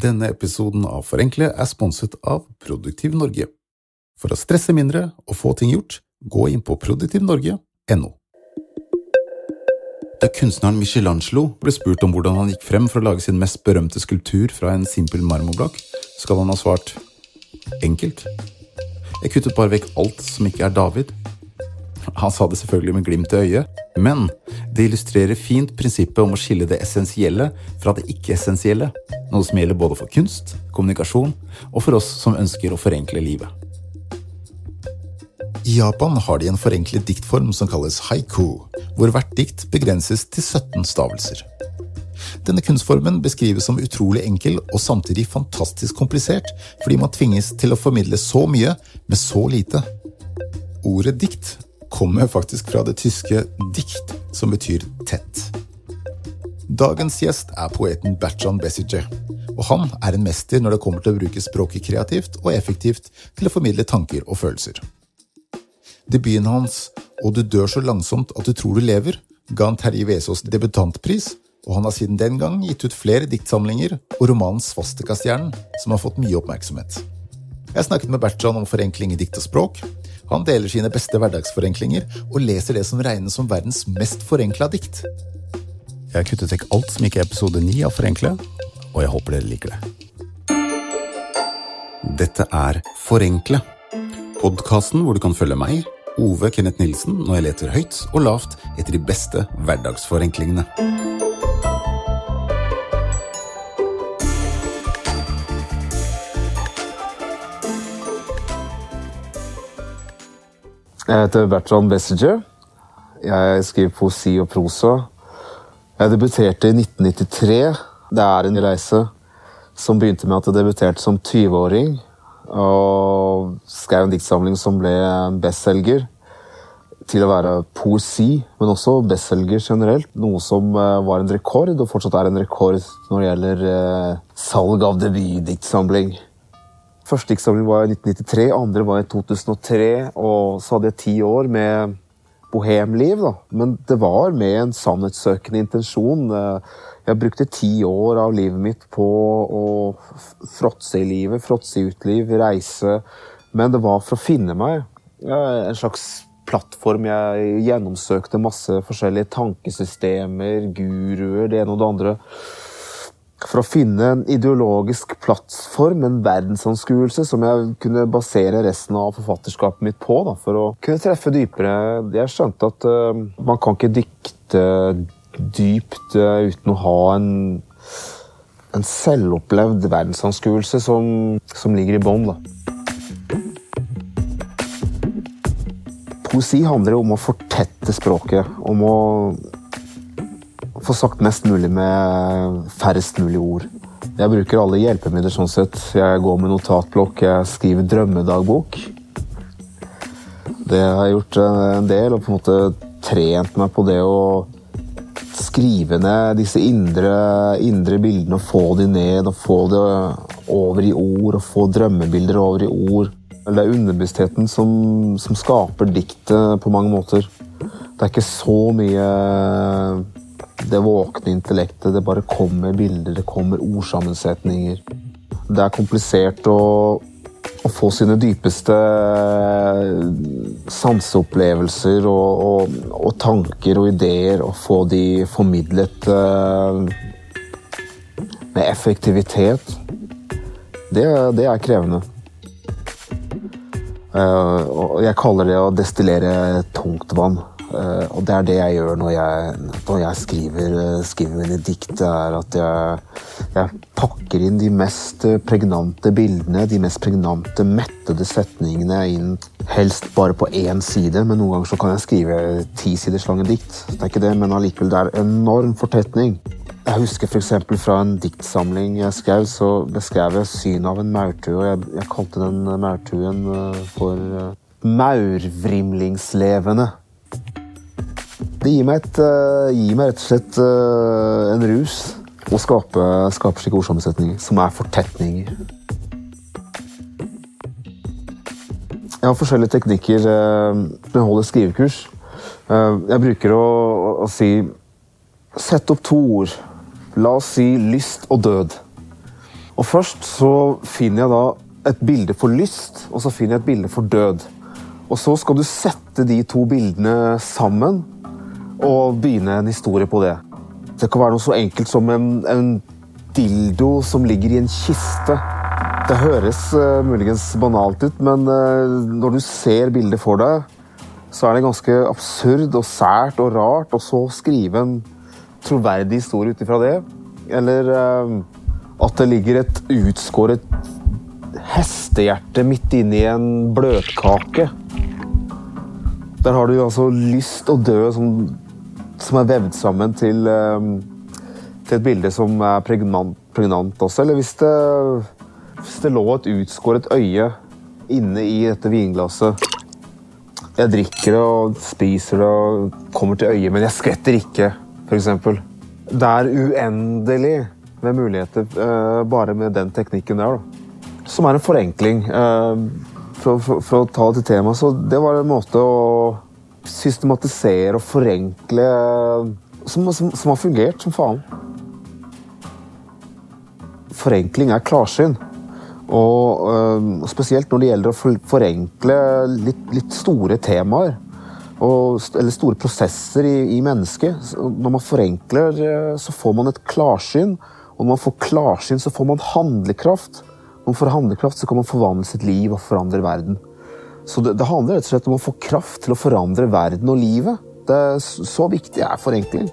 Denne episoden av Forenkle er sponset av Produktiv Norge. For å stresse mindre og få ting gjort, gå inn på produktivnorge.no. Da kunstneren Michelangelo ble spurt om hvordan han gikk frem for å lage sin mest berømte skulptur fra en simpel marmorblokk, skal han ha svart enkelt. Jeg kuttet bare vekk alt som ikke er David. Han sa det selvfølgelig med glimt i øyet, men det illustrerer fint prinsippet om å skille det essensielle fra det ikke-essensielle, noe som gjelder både for kunst, kommunikasjon og for oss som ønsker å forenkle livet. I Japan har de en forenklet diktform som kalles haiku, hvor hvert dikt begrenses til 17 stavelser. Denne kunstformen beskrives som utrolig enkel og samtidig fantastisk komplisert, fordi man tvinges til å formidle så mye med så lite. Ordet dikt kommer faktisk fra det tyske dikt, som betyr tett. Dagens gjest er poeten Bertrand Bessiger, og han er en mester når det kommer til å bruke språket kreativt og effektivt til å formidle tanker og følelser. Debuten hans Og du dør så langsomt at du tror du lever ga han Terje Vesaas debutantpris, og han har siden den gang gitt ut flere diktsamlinger og romanen Svastikastjernen, som har fått mye oppmerksomhet. Jeg snakket med Bertrand om forenkling i dikt og språk, han deler sine beste hverdagsforenklinger og leser det som regnes som verdens mest forenkla dikt. Jeg har kuttet vekk alt som ikke er episode 9 av Forenkle, og jeg håper dere liker det. Dette er Forenkle, podkasten hvor du kan følge meg, Ove Kenneth Nilsen, når jeg leter høyt og lavt etter de beste hverdagsforenklingene. Jeg heter Bertrand Bessinger. Jeg skriver poesi og prosa. Jeg debuterte i 1993. Det er en reise som begynte med at jeg debuterte som 20-åring. Og skrev en diktsamling som ble bestselger. Til å være poesi, men også bestselger generelt. Noe som eh, var en rekord, og fortsatt er en rekord når det gjelder eh, salg av debutdiktsamling. Første diktsamling var i 1993, andre var i 2003, og så hadde jeg ti år med bohemliv. da. Men det var med en sannhetssøkende intensjon. Jeg brukte ti år av livet mitt på å fråtse i livet, fråtse i uteliv, reise. Men det var for å finne meg. En slags plattform. Jeg gjennomsøkte masse forskjellige tankesystemer, guruer, det ene og det andre for å finne en ideologisk plattform, en verdensanskuelse, som jeg kunne basere resten av forfatterskapet mitt på. Da, for å kunne treffe dypere. Jeg skjønte at uh, man kan ikke dikte dypt uh, uten å ha en, en selvopplevd verdensanskuelse som, som ligger i bånn. Poesi handler om å fortette språket, om å få sagt mest mulig med færrest mulig ord. Jeg bruker alle hjelpemidler sånn sett. Jeg går med notatblokk, jeg skriver drømmedagbok. Det har jeg gjort en del, og på en måte trent meg på det å skrive ned disse indre, indre bildene og få de ned og få det over i ord og få drømmebilder over i ord. Det er underbevisstheten som, som skaper diktet på mange måter. Det er ikke så mye det våkne intellektet. Det bare kommer bilder, det kommer ordsammensetninger. Det er komplisert å, å få sine dypeste sanseopplevelser og, og, og, tanker og ideer og få de formidlet uh, med effektivitet. Det, det er krevende. Uh, og jeg kaller det å destillere tungt vann. Uh, og det er det jeg gjør når jeg, når jeg skriver, uh, skriver, mine dikt. Det er at jeg, jeg, pakker inn de mest pregnante bildene, de mest pregnante, mettede setningene inn. Helst bare på én side, men noen ganger så kan jeg skrive ti siders lange dikt. Det er ikke det, men allikevel, det er enorm fortetning. Jeg husker f.eks. fra en diktsamling jeg skrev, så beskrev jeg synet av en maurtue. og jeg, jeg kalte den maurtuen for maurvrimlingslevende. Det gir meg, et, uh, gir meg rett og slett uh, en rus å skape, skape slike ordsammensetninger, som er fortetninger. Jeg har forskjellige teknikker når jeg holder skrivekurs. jeg bruker å, å, å si Sett opp to ord. La oss si lyst og død. Og først så finner jeg da et bilde for lyst, og så finner jeg et bilde for død. Og så skal du sette de to bildene sammen og begynne en historie på det. Det kan være noe så enkelt som en, en dildo som ligger i en kiste. Det høres uh, muligens banalt ut, men uh, når du ser bildet for deg, så er det ganske absurd og sært og rart, og så skrive en troverdig historie ut ifra det. Eller uh, at det ligger et utskåret hestehjerte midt inni en bløtkake. Der har du altså lyst og død som, som er vevd sammen til, um, til, et bilde som er pregnant, pregnant også. Eller hvis det, hvis det lå et utskåret øye inne i dette vinglasset. Jeg drikker det og spiser det og kommer til øyet, men jeg skvetter ikke, f.eks. Det er uendelig med muligheter uh, bare med den teknikken der. da som er en forenkling. Eh, for, for, for, å ta det til tema, så det var en måte å systematisere og forenkle som, som, som har fungert som faen. Forenkling er klarsyn. Og uh, spesielt når det gjelder å forenkle litt, litt store temaer. Og, eller store prosesser i, i mennesket. Når man forenkler, eh, så får man et klarsyn. Og når man får klarsyn, så får man handlekraft. Og får handlekraft så kan man forvandle sitt liv og forandre verden. Så det, det, handler rett og slett om å få kraft til å forandre verden og livet. Det er så viktig er forenkling.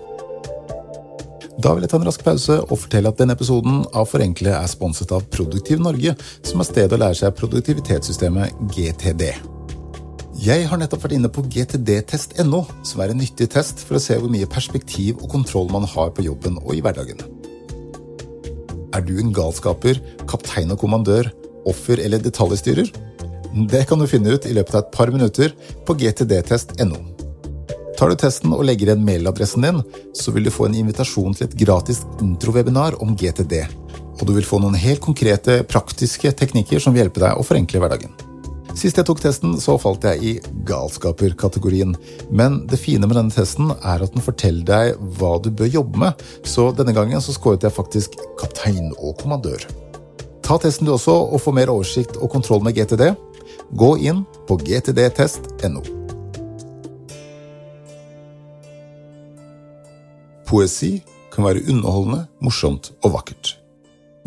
Da vil jeg ta en rask pause og fortelle at denne episoden av Forenkle er sponset av Produktiv Norge, som er stedet å lære seg produktivitetssystemet GTD. Jeg har nettopp vært inne på gtdtest.no, som er en nyttig test for å se hvor mye perspektiv og kontroll man har på jobben og i hverdagen. Er du en galskaper, kaptein og kommandør, offer eller detaljstyrer? Det kan du finne ut i løpet av et par minutter på gtdtest.no. Tar du testen og legger igjen mailadressen din, så vil du få en invitasjon til et gratis introwebinar om GTD. Og du vil få noen helt konkrete, praktiske teknikker som vil hjelpe deg å forenkle hverdagen. Sist jeg tok testen, så falt jeg i galskaper-kategorien. Men det fine med denne testen er at den forteller deg hva du bør jobbe med, så denne gangen så skåret jeg faktisk kaptein og kommandør. Ta testen du også, og få mer oversikt og kontroll med GTD. Gå inn på gtdtest.no. Poesi kan være underholdende, morsomt og vakkert.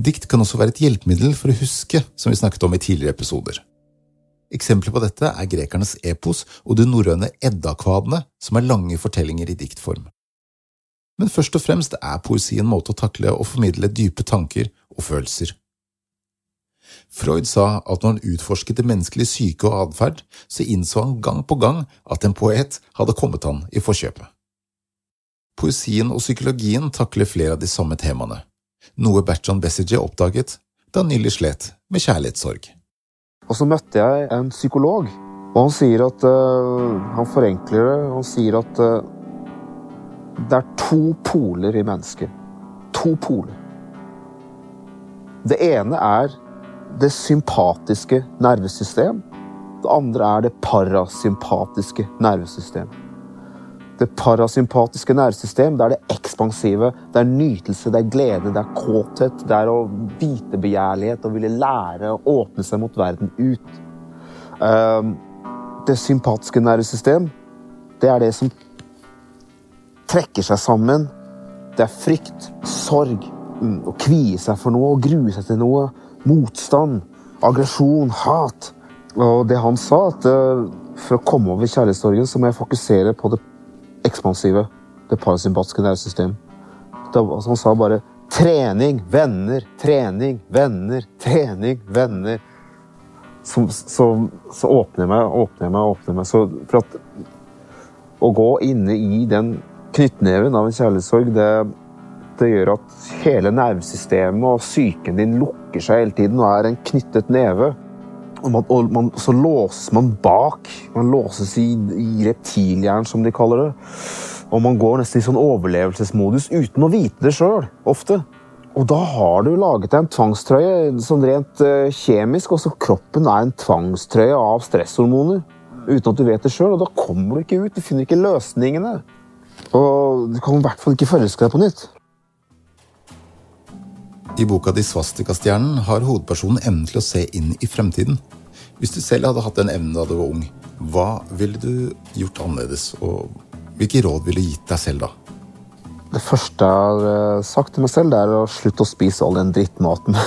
Dikt kan også være et hjelpemiddel for å huske, som vi snakket om i tidligere episoder. Eksempler på dette er grekernes epos og de norrøne eddakvadene, som er lange fortellinger i diktform. Men først og fremst er poesi en måte å takle og formidle dype tanker og følelser. Freud sa at når han utforsket det menneskelige syke og atferd, så innså han gang på gang at en poet hadde kommet han i forkjøpet. Poesien og psykologien takler flere av de samme temaene, noe Bertrand Bessinger oppdaget da han nylig slet med kjærlighetssorg. Og så møtte jeg en psykolog, og han sier at uh, Han forenkler det. Han sier at uh, det er to poler i mennesket. To poler. Det ene er det sympatiske nervesystem. Det andre er det parasympatiske nervesystem. Det parasympatiske nervesystem det er det ekspansive. Det er nytelse, det er glede, det er kåthet. Det er å vite begjærlighet og ville lære å åpne seg mot verden ut. Ehm, det sympatiske nervesystem, det er det som trekker seg sammen. Det er frykt, sorg, mm, å kvie seg for noe, å grue seg til noe. Motstand, aggresjon, hat. Og det han sa, at eh, for å komme over kjærlighetssorgen så må jeg fokusere på det ekspansive, det parasympatiske nervesystem. Han sa bare 'trening, venner, trening, venner, trening, venner'. Så, så, så åpner jeg meg, åpner jeg meg, åpner jeg meg. Så for at å gå inne i den knyttneven av en kjærlighetssorg, det, det gjør at hele nervesystemet og psyken din lukker seg hele tiden og er en knyttet neve. Og, man, og man, så låser man bak. Man låses i, i reptilhjernen, som de kaller det. Og man går nesten i sånn overlevelsesmodus uten å vite det sjøl, ofte. Og da har du laget deg en tvangstrøye sånn rent uh, kjemisk. Også kroppen er en tvangstrøye av stresshormoner uten at du vet det sjøl. Og da kommer du ikke ut. Du finner ikke løsningene. Og du kan i hvert fall ikke forelske deg på nytt. I boka di 'Svastikastjernen' har hovedpersonen evnen til å se inn i fremtiden. Hvis du selv hadde hatt den evnen da du var ung, hva ville du gjort annerledes? Og hvilke råd ville du gitt deg selv da? Det første jeg har eh, sagt til meg selv, det er å slutte å spise all den drittmaten.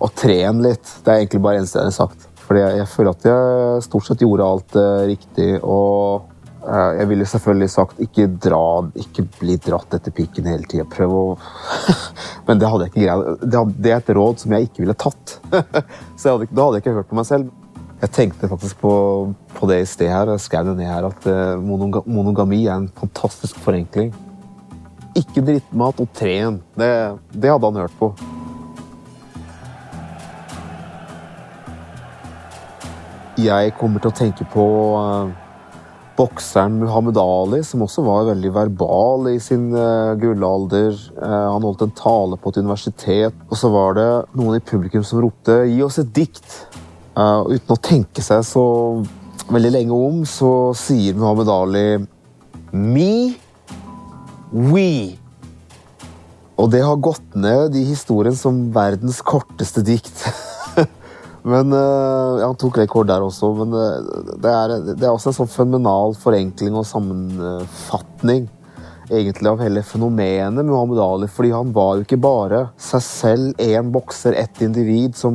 og trene litt. Det er egentlig bare eneste jeg har sagt. Fordi jeg, jeg, føler at jeg stort sett gjorde alt uh, riktig. Og jeg ville selvfølgelig sagt ikke dra, ikke bli dratt etter pikken hele tida. Prøv å Men det hadde jeg ikke greid. Det, det, er et råd som jeg ikke ville tatt. Så hadde, da hadde jeg ikke hørt på meg selv. Jeg tenkte faktisk på, på det i sted her. Jeg skrev det ned her at uh, monogami er en fantastisk forenkling. Ikke drittmat og tren. Det, det hadde han hørt på. Jeg kommer til å tenke på uh, bokseren Muhammed Ali, som også var veldig verbal i sin uh, gullalder. Uh, han holdt en tale på et universitet, og så var det noen i publikum som ropte 'gi oss et dikt'. uten å tenke seg så veldig lenge om, så sier Muhammed Ali 'me, we'. Og det har gått ned i historien som verdens korteste dikt. Men ja, Han tok rekord der også, men det er, det er også en sånn fenomenal forenkling og sammenfatning egentlig av hele fenomenet Muhammed Ali. fordi han var jo ikke bare seg selv, én bokser, ett individ som,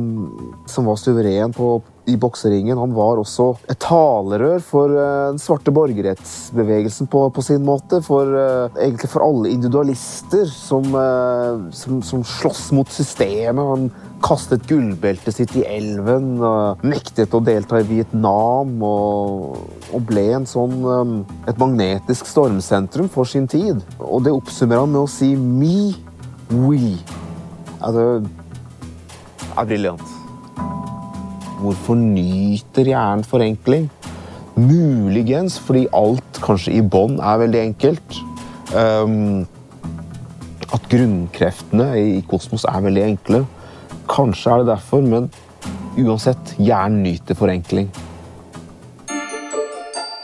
som var suveren på, i bokseringen. Han var også et talerør for uh, den svarte borgerrettsbevegelsen på, på, sin måte. For, uh, egentlig for alle individualister som, uh, som, som slåss mot systemet. Han kastet gullbeltet sitt i elven, nektet å delta i Vietnam og, og ble sånn, et magnetisk stormsentrum for sin tid. Og det oppsummerer han med å si 'me, we'. Altså, det er briljant. Hvorfor nyter hjernen forenkling? Muligens fordi alt kanskje i bånn er veldig enkelt. Um, at grunnkreftene i kosmos er veldig enkle. Kanskje er det derfor, men uansett, hjernen nyter forenkling.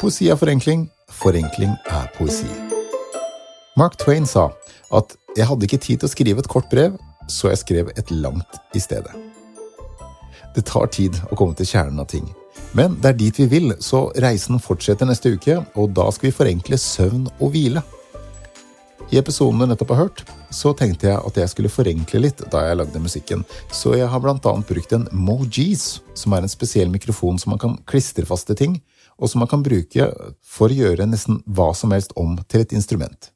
Poesi er forenkling, forenkling er poesi. Mark Twain sa at 'jeg hadde ikke tid til å skrive et kort brev, så jeg skrev et langt i stedet'. Det tar tid å komme til kjernen av ting. Men det er dit vi vil, så reisen fortsetter neste uke, og da skal vi forenkle søvn og hvile. I episoden du nettopp har hørt, så tenkte jeg at jeg skulle forenkle litt da jeg lagde musikken, så jeg har blant annet brukt en Mojees, som er en spesiell mikrofon som man kan klistre fast til ting, og som man kan bruke for å gjøre nesten hva som helst om til et instrument.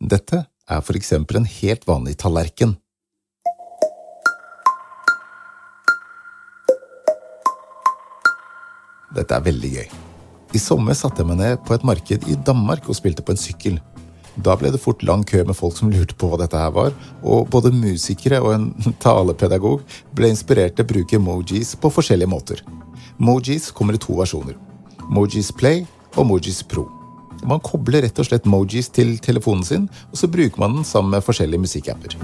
Dette er for eksempel en helt vanlig tallerken. Dette er veldig gøy. I sommer satte jeg meg ned på et marked i Danmark og spilte på en sykkel. Da ble det fort lang kø med folk som lurte på hva dette her var, og både musikere og en talepedagog ble inspirert til å bruke Mojis på forskjellige måter. Mojis kommer i to versjoner. Mojis Play og Mojis Pro. Man kobler rett og slett Mojis til telefonen sin, og så bruker man den sammen med forskjellige musikkapper.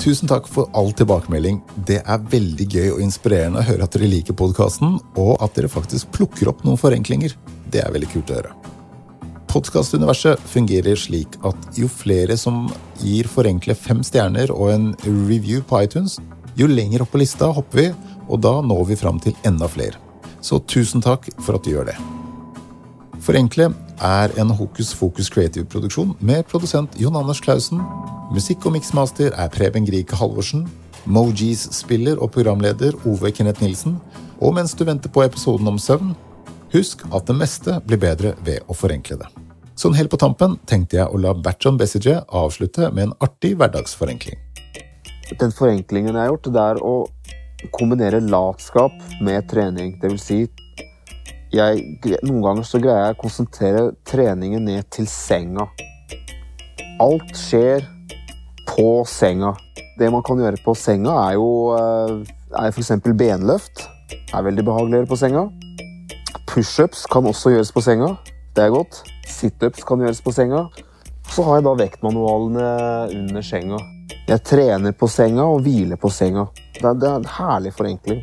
Tusen takk for all tilbakemelding. Det er veldig gøy og inspirerende å høre at dere liker podkasten, og at dere faktisk plukker opp noen forenklinger. Det er veldig kult å høre. Podkastuniverset fungerer slik at jo flere som gir Forenkle fem stjerner og en review på iTunes, jo lenger opp på lista hopper vi, og da når vi fram til enda flere. Så tusen takk for at du gjør det. Forenkle er en Hokus Fokus Creative-produksjon med produsent Jon Anders Clausen. Musikk og miksmaster er Preben Grieg Halvorsen. Mojis spiller og programleder Ove Kenneth Nilsen. Og mens du venter på episoden om søvn, Husk at det meste blir bedre ved å forenkle det. Sånn helt på tampen tenkte jeg å la Bertrand Bessiger avslutte med en artig hverdagsforenkling. Den forenklingen jeg har gjort, det er å kombinere latskap med trening. Det vil si jeg, Noen ganger så greier jeg å konsentrere treningen ned til senga. Alt skjer på senga. Det man kan gjøre på senga, er jo eh, er f.eks. benløft. Er veldig behagelig å gjøre på senga. Pushups kan også gjøres på senga. Det er godt. Situps kan gjøres på senga. Så har jeg da vektmanualene under senga. Jeg trener på senga og hviler på senga. Det er, det er en herlig forenkling.